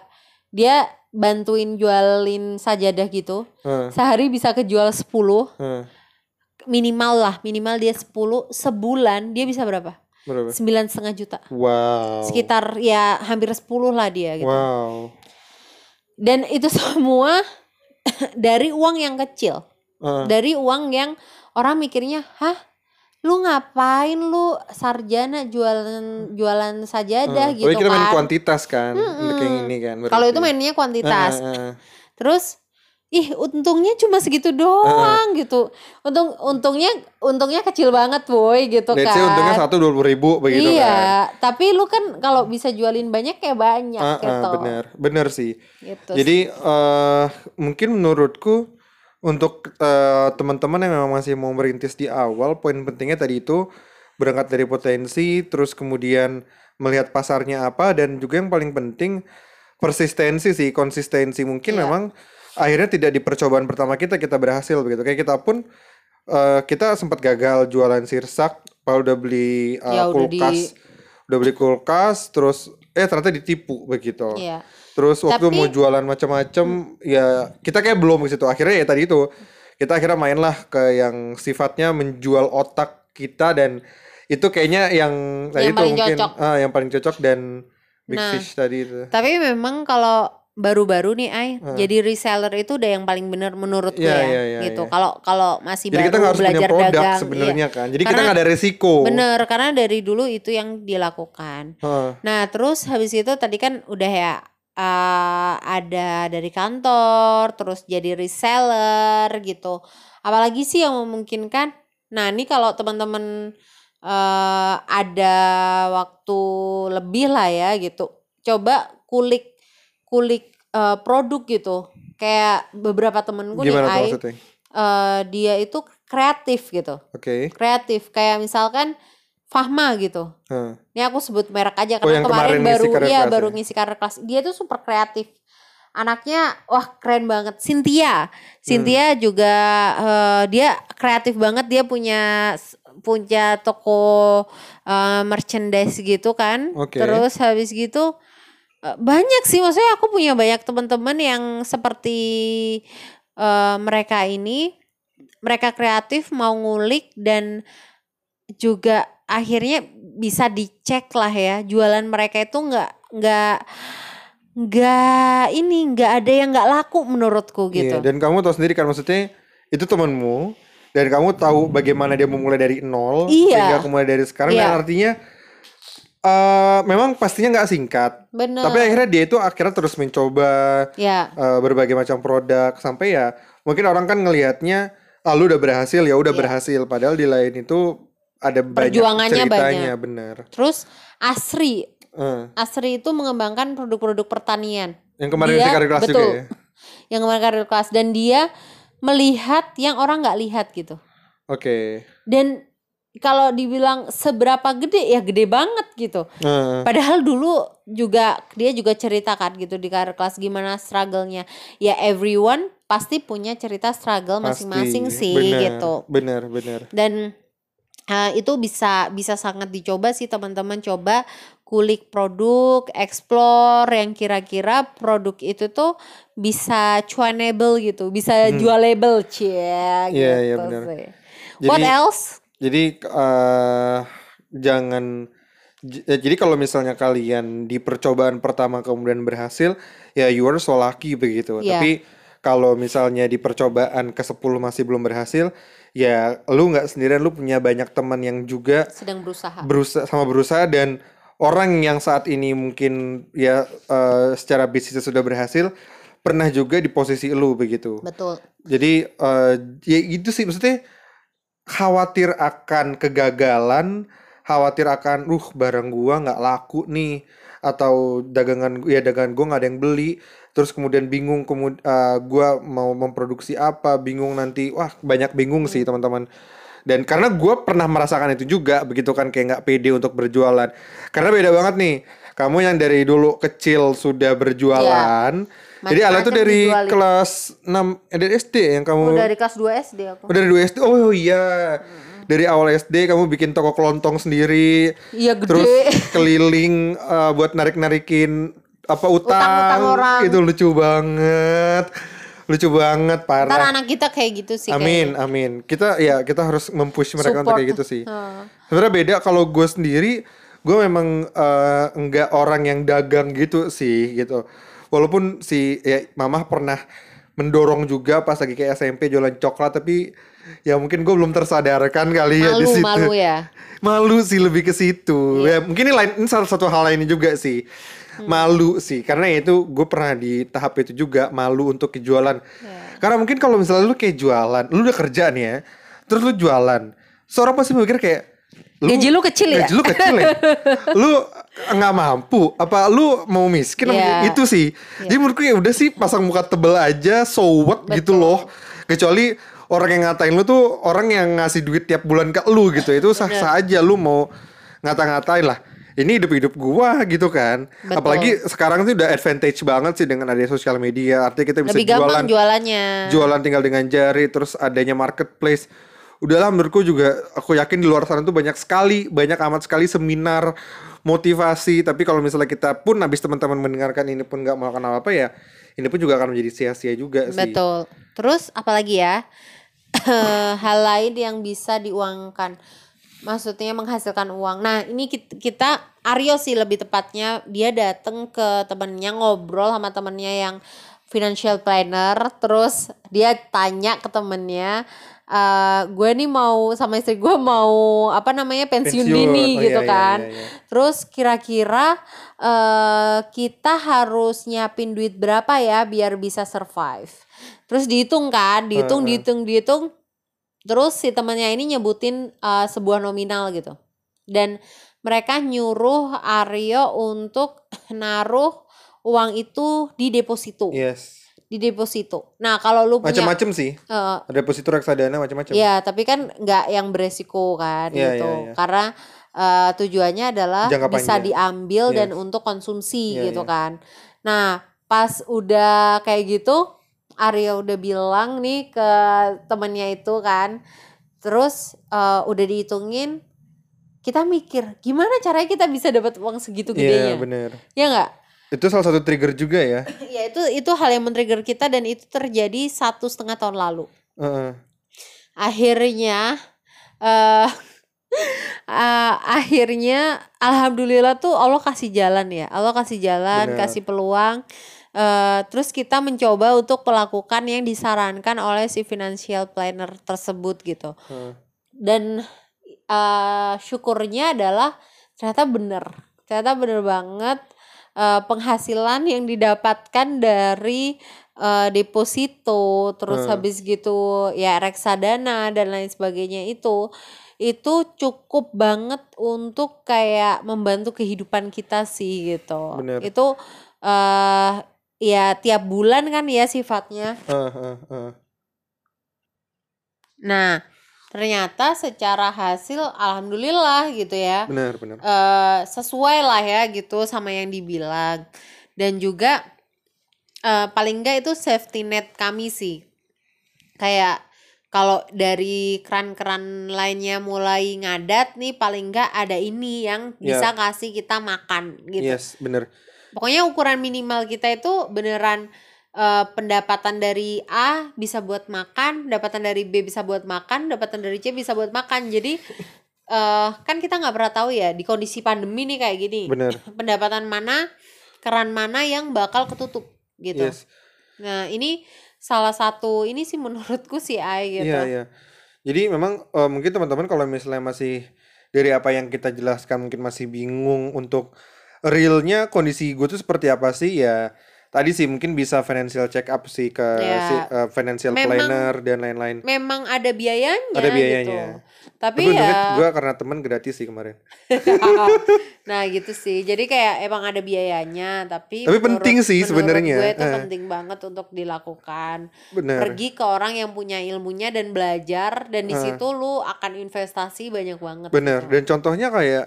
Dia bantuin jualin sajadah gitu. Sehari bisa kejual 10 ah. Minimal lah minimal dia 10 sebulan dia bisa berapa Berapa? sembilan setengah juta Wow. sekitar ya hampir 10 lah dia gitu Wow. Dan itu semua dari uang yang kecil. Ah, Dari uang yang orang mikirnya, "Hah? Lu ngapain lu sarjana jualan jualan sajadah ah. gitu Pokoknya kita main kan?" kuantitas kan untuk yang ini kan. Kalau itu mainnya kuantitas. Ah, ah, ah. Terus ih untungnya cuma segitu doang gitu. Untung untungnya untungnya kecil banget boy gitu Let's kan. untungnya satu dua puluh ribu begitu iya, kan. tapi lu kan kalau bisa jualin banyak kayak banyak Ah, ah, gitu. bener, bener sih. Gitu Jadi eh mungkin menurutku untuk eh, teman-teman yang memang masih mau merintis di awal, poin pentingnya tadi itu berangkat dari potensi, terus kemudian melihat pasarnya apa, dan juga yang paling penting persistensi sih, konsistensi. Mungkin Iya. memang akhirnya tidak di percobaan pertama kita kita berhasil begitu. Kayak kita pun eh, kita sempat gagal jualan sirsak, kalau udah beli eh, Ya, udah di- kulkas, udah beli kulkas, terus eh ternyata ditipu begitu. Iya. Terus waktu Tapi- mau jualan macam-macam ya kita kayak belum ke situ. Akhirnya ya tadi itu kita akhirnya mainlah ke yang sifatnya menjual otak kita dan itu kayaknya yang tadi Yang itu mungkin cocok. ah yang paling cocok dan big Nah, fish tadi itu. Tapi memang kalau baru-baru nih Ay, Heeh. jadi reseller itu udah yang paling bener menurutku Iya, ya, iya, iya, gitu. iya. Kalau kalau masih Jadi kita baru nggak harus punya belajar produk dagang, sebenarnya kan. Jadi kita Karena- nggak ada resiko. iya. bener karena dari dulu itu yang dilakukan. Heeh. Nah terus habis itu tadi kan udah ya uh, ada dari kantor, terus jadi reseller gitu. Apalagi sih yang memungkinkan? Nah ini kalau teman-teman uh, ada waktu lebih lah ya gitu, coba kulik kulik uh, produk gitu. Kayak beberapa temenku nih, Gimana tuh Ai, uh, dia itu kreatif gitu, Oke. kreatif. Kayak misalkan Fahma gitu. Heeh. Ini aku sebut merek aja Oh, karena yang kemarin, kemarin ngisi baru iya kelas baru ya? ngisi karir kelas. Dia tuh super kreatif. Anaknya wah keren banget. Cynthia. Cynthia Hmm. juga eh, dia kreatif banget. Dia punya punya toko eh, merchandise gitu kan. Oke. Terus habis gitu banyak sih maksudnya aku punya banyak teman-teman yang seperti eh, mereka ini mereka kreatif mau ngulik dan juga akhirnya bisa dicek lah ya jualan mereka itu nggak nggak nggak ini nggak ada yang nggak laku menurutku gitu. Iya, dan kamu tahu sendiri kan maksudnya itu temanmu dan kamu tahu bagaimana dia memulai dari nol Iya. sehingga mulai dari sekarang Iya. dan artinya eh memang pastinya nggak singkat. Bener. Tapi akhirnya dia itu akhirnya terus mencoba ya eh, berbagai macam produk sampai ya mungkin orang kan ngelihatnya ah lu udah berhasil ya udah Iya. berhasil padahal di lain itu ada banyak ceritanya bener. terus Asri Eh, Asri itu mengembangkan produk-produk pertanian. yang kemarin Dia- karir kelas juga betul. ya. Yang kemarin karir kelas dan dia melihat yang orang nggak lihat gitu. Oke. Dan kalau dibilang seberapa gede ya gede banget gitu. Eh, Padahal dulu juga dia juga ceritakan gitu di kelas gimana struggle-nya. Ya everyone pasti punya cerita struggle masing-masing sih Bener, gitu. Bener, bener. Dan eh, itu bisa bisa sangat dicoba sih teman-teman coba kulik produk, explore yang kira-kira produk itu tuh bisa cuanable gitu, bisa jualable cie Hmm. Iya, iya, gitu benar. sih. What else? Jadi eh jangan eh, jadi kalau misalnya kalian di percobaan pertama kemudian berhasil, ya you are so lucky begitu. Iya. Tapi kalau misalnya di percobaan ke-10 masih belum berhasil, ya lu nggak sendirian, lu punya banyak teman yang juga Sedang berusaha. berusaha sama berusaha dan orang yang saat ini mungkin ya eh, secara bisnis sudah berhasil pernah juga di posisi lu begitu. Betul. Jadi eh ya gitu sih maksudnya khawatir akan kegagalan, khawatir akan uh barang gua nggak laku nih atau dagangan ya dagangan gua nggak ada yang beli, terus kemudian bingung kemudian gua mau memproduksi apa, bingung nanti wah banyak bingung sih teman-teman. Dan karena gua pernah merasakan itu juga begitu kan kayak nggak pede untuk berjualan. Karena beda banget nih. Kamu yang dari dulu kecil sudah berjualan. Jadi Ala tuh dari dijualin. kelas 6 eh, dari SD yang kamu Oh, dari kelas 2 SD aku. Oh dari 2 SD. Oh iya. Dari awal SD kamu bikin toko kelontong sendiri. Iya gede. Terus keliling eh, buat narik-narikin apa utang. Utang-utang orang. Itu lucu banget. Lucu banget Ntar parah. anak kita kayak gitu sih Amin, kayaknya. amin. Kita ya kita harus mempush mereka untuk Support. kayak gitu sih. Heeh. Sebenarnya beda kalau gue sendiri, gue memang eh, enggak orang yang dagang gitu sih gitu. Walaupun si ya mamah pernah mendorong juga pas lagi kayak SMP jualan coklat tapi ya mungkin gue belum tersadarkan kali ya di Malu, situ. malu ya. Malu sih lebih ke situ. Ya mungkin ini lain ini salah satu hal lainnya juga sih. Hmm. Malu sih karena itu gue pernah di tahap itu juga malu untuk kejualan. Ya. Karena mungkin kalau misalnya lu kayak jualan, lu udah kerja nih ya, terus lu jualan, seorang pasti mikir kayak Gaji lu kecil ya? Gaji lu kecil ya? lu nggak mampu? Apa lu mau miskin? Iya. Itu sih. Jadi menurutku ya udah sih pasang muka tebel aja, so what gitu loh. Kecuali orang yang ngatain lu tuh orang yang ngasih duit tiap bulan ke lu gitu. Itu sah-sah aja lu mau ngata-ngatain lah. Ini hidup-hidup gua gitu kan. Betul. Apalagi sekarang tuh udah advantage banget sih dengan adanya sosial media. Artinya kita bisa Lebih jualan jualannya. jualan tinggal dengan jari terus adanya marketplace udahlah menurutku juga aku yakin di luar sana tuh banyak sekali banyak amat sekali seminar motivasi tapi kalau misalnya kita pun habis teman-teman mendengarkan ini pun nggak melakukan apa-apa ya ini pun juga akan menjadi sia-sia juga sih Betul. Terus apalagi ya? Hal lain yang bisa diuangkan. Maksudnya menghasilkan uang. Nah, ini kit- kita Aryo sih lebih tepatnya dia datang ke temennya ngobrol sama temennya yang financial planner terus dia tanya ke temennya eh gue nih mau sama istri gue mau apa namanya pensiun, Pensiun. dini Oh, gitu iya, iya, kan iya, iya. Terus kira-kira eh kita harus nyiapin duit berapa ya biar bisa survive. Terus dihitung kan, dihitung, Heeh. dihitung, dihitung. Terus si temannya ini nyebutin eh, sebuah nominal gitu. Dan mereka nyuruh Aryo untuk naruh uang itu di deposito, yes di deposito. Nah kalau lu punya, macam-macam sih ada deposito reksadana macam-macam ya tapi kan nggak yang beresiko kan Iya, gitu. iya, iya. Karena eh, tujuannya adalah Jangka bisa panjang. diambil dan Yes. untuk konsumsi Iya, gitu iya. kan. Nah pas udah kayak gitu, Arya udah bilang nih ke temennya itu kan, terus eh, udah dihitungin, kita mikir gimana caranya kita bisa dapat uang segitu iya gedenya, bener ya nggak? Itu salah satu trigger juga ya ya itu itu hal yang men-trigger kita dan itu terjadi satu setengah tahun lalu. Heeh. akhirnya eh eh, akhirnya alhamdulillah tuh Allah kasih jalan ya. Allah kasih jalan, Bener. kasih peluang. eh terus kita mencoba untuk melakukan yang disarankan oleh si financial planner tersebut gitu. Heeh. Dan eh syukurnya adalah ternyata bener. Ternyata bener banget eh, penghasilan yang didapatkan dari eh, deposito, terus Heeh. habis gitu ya reksadana dan lain sebagainya itu itu cukup banget untuk kayak membantu kehidupan kita sih gitu. Bener. Itu eh ya tiap bulan kan ya sifatnya. Heeh, heeh, heeh. Nah, ternyata secara hasil alhamdulillah gitu ya. Benar, benar. eh sesuai lah ya gitu sama yang dibilang. Dan juga eh paling enggak itu safety net kami sih. Kayak kalau dari keran-keran lainnya mulai ngadat nih paling enggak ada ini yang Ya. bisa kasih kita makan gitu. Yes, benar. Pokoknya ukuran minimal kita itu beneran eh, pendapatan dari A bisa buat makan, pendapatan dari B bisa buat makan, pendapatan dari C bisa buat makan. Jadi eh kan kita nggak pernah tahu ya di kondisi pandemi nih kayak gini. Benar. Pendapatan mana, keran mana yang bakal ketutup gitu. Yes. Nah, ini salah satu ini sih menurutku sih Ai gitu. Iya, iya. Jadi memang eh, mungkin teman-teman kalau misalnya masih dari apa yang kita jelaskan mungkin masih bingung untuk realnya kondisi gue tuh seperti apa sih ya tadi sih mungkin bisa financial check up sih ke Ya. si eh, financial Memang- planner dan lain-lain. Memang ada biayanya Ada gitu. biayanya. Tapi, Tapi ya gue karena teman gratis sih kemarin. nah gitu sih jadi kayak emang ada biayanya tapi Tapi penting sih sebenarnya. gue itu Eh. penting banget untuk dilakukan Benar. pergi ke orang yang punya ilmunya dan belajar dan di Eh. situ lu akan investasi banyak banget Bener, gitu. dan contohnya kayak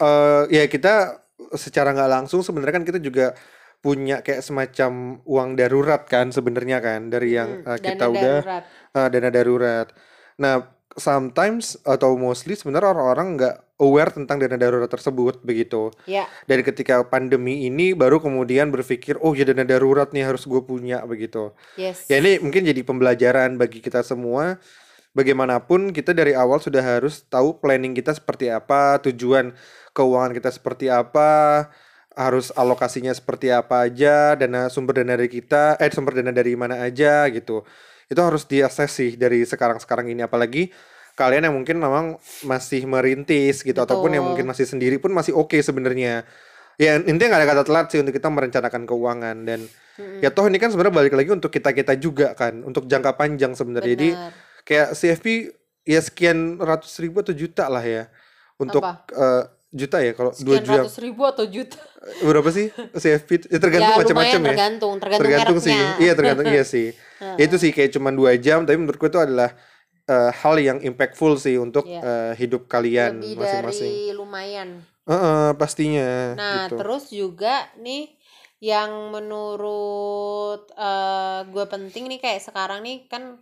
eh ya kita secara nggak langsung sebenarnya kan kita juga punya kayak semacam uang darurat kan sebenarnya kan dari yang Hmm, eh, dana kita udah darurat. eh, dana darurat. Nah, sometimes atau mostly sebenarnya orang-orang nggak aware tentang dana darurat tersebut begitu. ya Dan ketika pandemi ini baru kemudian berpikir, oh ya dana darurat nih harus gue punya begitu. yes Ya ini mungkin jadi pembelajaran bagi kita semua. Bagaimanapun kita dari awal sudah harus tahu planning kita seperti apa, tujuan keuangan kita seperti apa, harus alokasinya seperti apa aja, dana sumber dana dari kita, eh sumber dana dari mana aja gitu. Itu harus diakses sih dari sekarang-sekarang ini apalagi kalian yang mungkin memang masih merintis gitu ataupun yang Betul. mungkin masih sendiri pun masih oke sebenarnya. Ya intinya nggak ada kata telat sih untuk kita merencanakan keuangan dan Mm-mm. ya toh ini kan sebenarnya balik lagi untuk kita kita juga kan untuk jangka panjang sebenarnya jadi kayak CFP ya sekian ratus ribu atau juta lah ya untuk Apa? eh, juta ya kalau dua juta. ratus ribu atau juta? Berapa sih? CFP ya tergantung ya macam-macam ya. tergantung tergantung, tergantung sih. iya tergantung iya sih. Ya itu sih kayak cuma dua jam tapi menurutku itu adalah eh, hal yang impactful sih untuk Iya. eh, hidup kalian lebih masing-masing. dari lumayan. Heeh, pastinya Nah, gitu. terus juga nih yang menurut eh gue penting nih kayak sekarang nih kan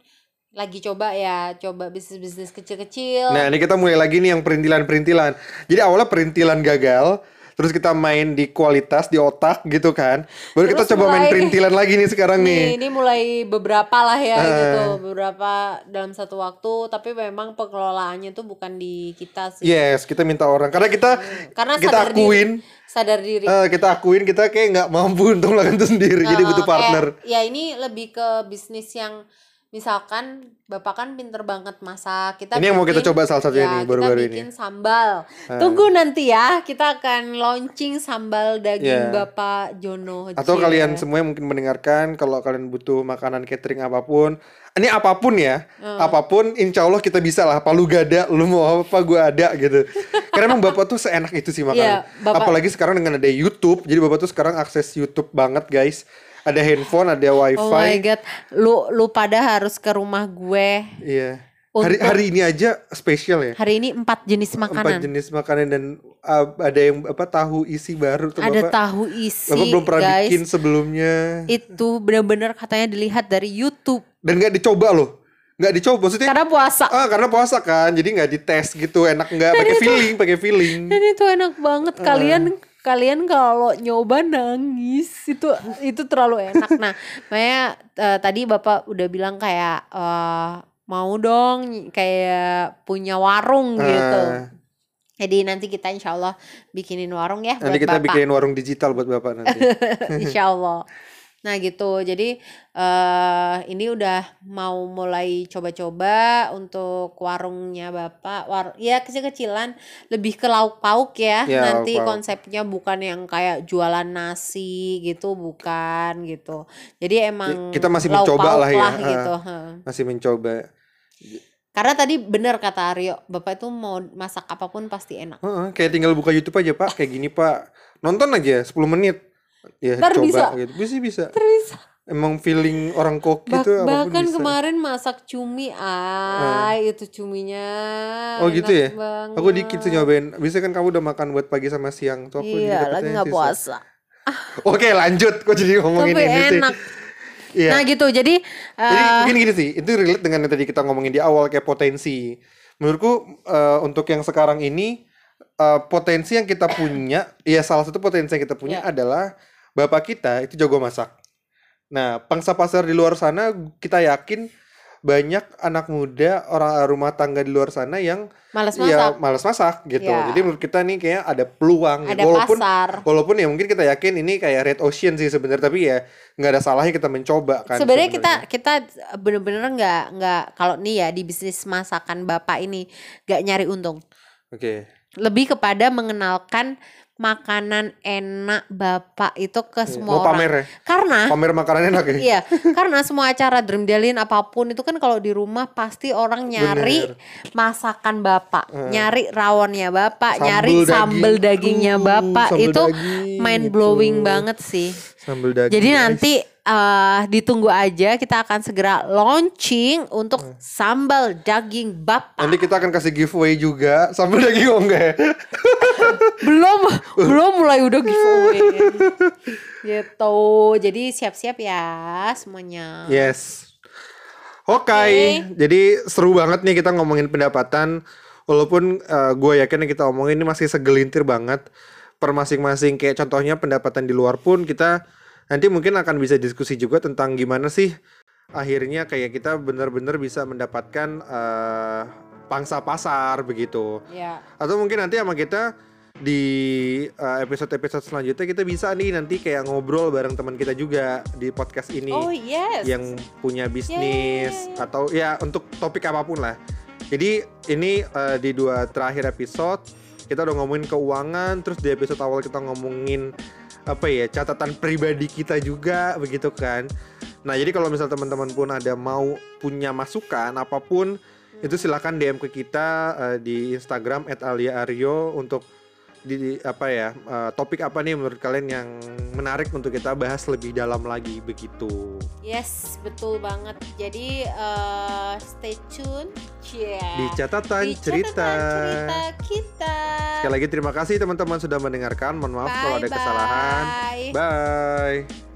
lagi coba ya, coba bisnis-bisnis kecil-kecil. Nah, ini kita mulai lagi nih yang perintilan-perintilan. Jadi awalnya perintilan gagal, terus kita main di kualitas di otak gitu kan. Baru kita Terus coba main mulai- perintilan lagi nih sekarang nih, nih. ini mulai beberapa lah ya Eh. gitu, beberapa dalam satu waktu, tapi memang pengelolaannya tuh bukan di kita sih. Yes, kita minta orang karena kita Karena kita sadar diri. akuin Sadar diri. eh, kita akuin kita kayak nggak mampu untuk melakukan itu sendiri. Jadi Eh, butuh kayak, partner. ya ini lebih ke bisnis yang misalkan bapak kan pinter banget masak kita Ini yang mau kita bikin- coba salah satunya ya, nih, baru-baru kita ini. bikin sambal Eh. tunggu nanti ya kita akan launching sambal daging bapak Jono Atau Cie. kalian semua yang mungkin mendengarkan kalau kalian butuh makanan catering apa pun, ini apa pun ya, Hmm. apa pun, insya Allah kita bisa lah. Palu gada, lu mau apa, gue ada gitu. Karena emang bapak tuh seenak itu sih makanan. Iya, Bapak- Apalagi sekarang dengan ada YouTube, jadi bapak tuh sekarang akses YouTube banget guys. Ada handphone, ada wifi. oh my god lu lu pada harus ke rumah gue Iya. Hari Untuk- hari ini aja spesial ya. hari ini empat jenis Empat makanan jenis makanan dan uh, ada yang apa tahu isi baru tuh ada bapak. tahu isi Bapak belum pernah guys bikin sebelumnya. itu benar-benar katanya dilihat dari YouTube Dan nggak dicoba loh. Nggak dicoba maksudnya. karena puasa Ah karena puasa kan, jadi nggak dites gitu, enak nggak? Pakai feeling, pakai feeling. Dan itu enak banget. Kalian kalian kalau nyoba nangis itu itu terlalu enak. Nah, makanya eh, tadi Bapak udah bilang kayak eh, mau dong kayak punya warung gitu. Ah. Jadi nanti kita insya Allah bikinin warung ya Nanti buat kita bapak. bikinin warung digital buat bapak nanti. Insya Allah. Nah gitu, jadi eh ini udah mau mulai coba-coba untuk warungnya bapak, war ya kecil-kecilan, lebih ke lauk pauk ya. Ya, Nanti lauk pauk. konsepnya bukan yang kayak jualan nasi gitu, bukan gitu. Jadi emang kita masih lauk mencoba lah ya, gitu. heeh. Masih mencoba. Karena tadi bener kata Aryo, bapak itu mau masak apa pun pasti enak. Heeh, kayak tinggal buka YouTube aja pak, kayak gini pak. Nonton aja 10 menit. Ya Ntar coba bisa. gitu. Bisa bisa. Terus Emang feeling orang koki Bah- itu bahkan bisa. kemarin masak cumi, ay itu cuminya. Oh, gitu ya? banget. Aku dikit tuh nyobain. Bisa kan kamu udah makan buat pagi sama siang tuh aku Iya, lagi nggak puasa. Oke lanjut, kok jadi ngomongin Tapi ini sih. enak. Iya. Nah gitu, jadi Jadi eh, mungkin gini sih, itu relate dengan yang tadi kita ngomongin di awal kayak potensi. Menurutku eh, untuk yang sekarang ini eh, potensi yang kita punya, ya salah satu potensi yang kita punya Ya. adalah bapak kita itu jago masak. Nah, pangsa pasar di luar sana kita yakin banyak anak muda orang rumah tangga di luar sana yang males ya masak, malas masak gitu. Ya. Jadi menurut kita nih kayak ada peluang. gitu. ada walaupun pasar. walaupun ya mungkin kita yakin ini kayak red ocean sih sebenarnya, tapi ya nggak ada salahnya kita mencoba kan. Sebenarnya kita kita bener-bener nggak nggak kalau nih ya di bisnis masakan bapak ini nggak nyari untung, Oke. lebih kepada mengenalkan makanan enak bapak itu ke Mau semua orang. pamer ya? Karena Pamer makanan enak ya? Iya, karena semua acara Dream Delin apa pun itu kan kalau di rumah pasti orang nyari Bener. masakan bapak, Eh. nyari rawonnya bapak, Sambel nyari daging. sambel dagingnya Uh, bapak sambel itu daging mind gitu. blowing banget sih. Sambal daging. Jadi guys. nanti eh, ditunggu aja kita akan segera launching untuk Hmm. sambal daging bapak. nanti kita akan kasih giveaway juga sambal daging oh enggak ya? belum belum mulai udah giveaway. gitu. Jadi siap-siap ya semuanya. Yes. Oke, Oke. jadi seru banget nih kita ngomongin pendapatan. Walaupun gue yakin yang kita omongin ini masih segelintir banget per masing-masing. Kayak contohnya pendapatan di luar pun kita nanti mungkin akan bisa diskusi juga tentang gimana sih akhirnya kayak kita benar-benar bisa mendapatkan eh, pangsa pasar begitu. Ya. Atau mungkin nanti sama kita di uh, episode-episode selanjutnya kita bisa nih nanti kayak ngobrol bareng teman kita juga di podcast ini Oh yes. yang punya bisnis ya. atau ya untuk topik apa pun lah. Jadi ini uh, di dua terakhir episode kita udah ngomongin keuangan, terus di episode awal kita ngomongin apa ya catatan pribadi kita juga begitu kan. Nah jadi kalau misal teman-teman pun ada mau punya masukan apa pun itu silakan DM ke kita uh, di Instagram @aliaaryo untuk di apa ya uh, topik apa nih menurut kalian yang menarik untuk kita bahas lebih dalam lagi begitu. Yes, betul banget. Jadi eh, stay tune. Yeah. di catatan Di cerita. catatan cerita kita. Sekali lagi terima kasih teman-teman sudah mendengarkan. Mohon maaf kalau ada kesalahan. Bye-bye. Bye.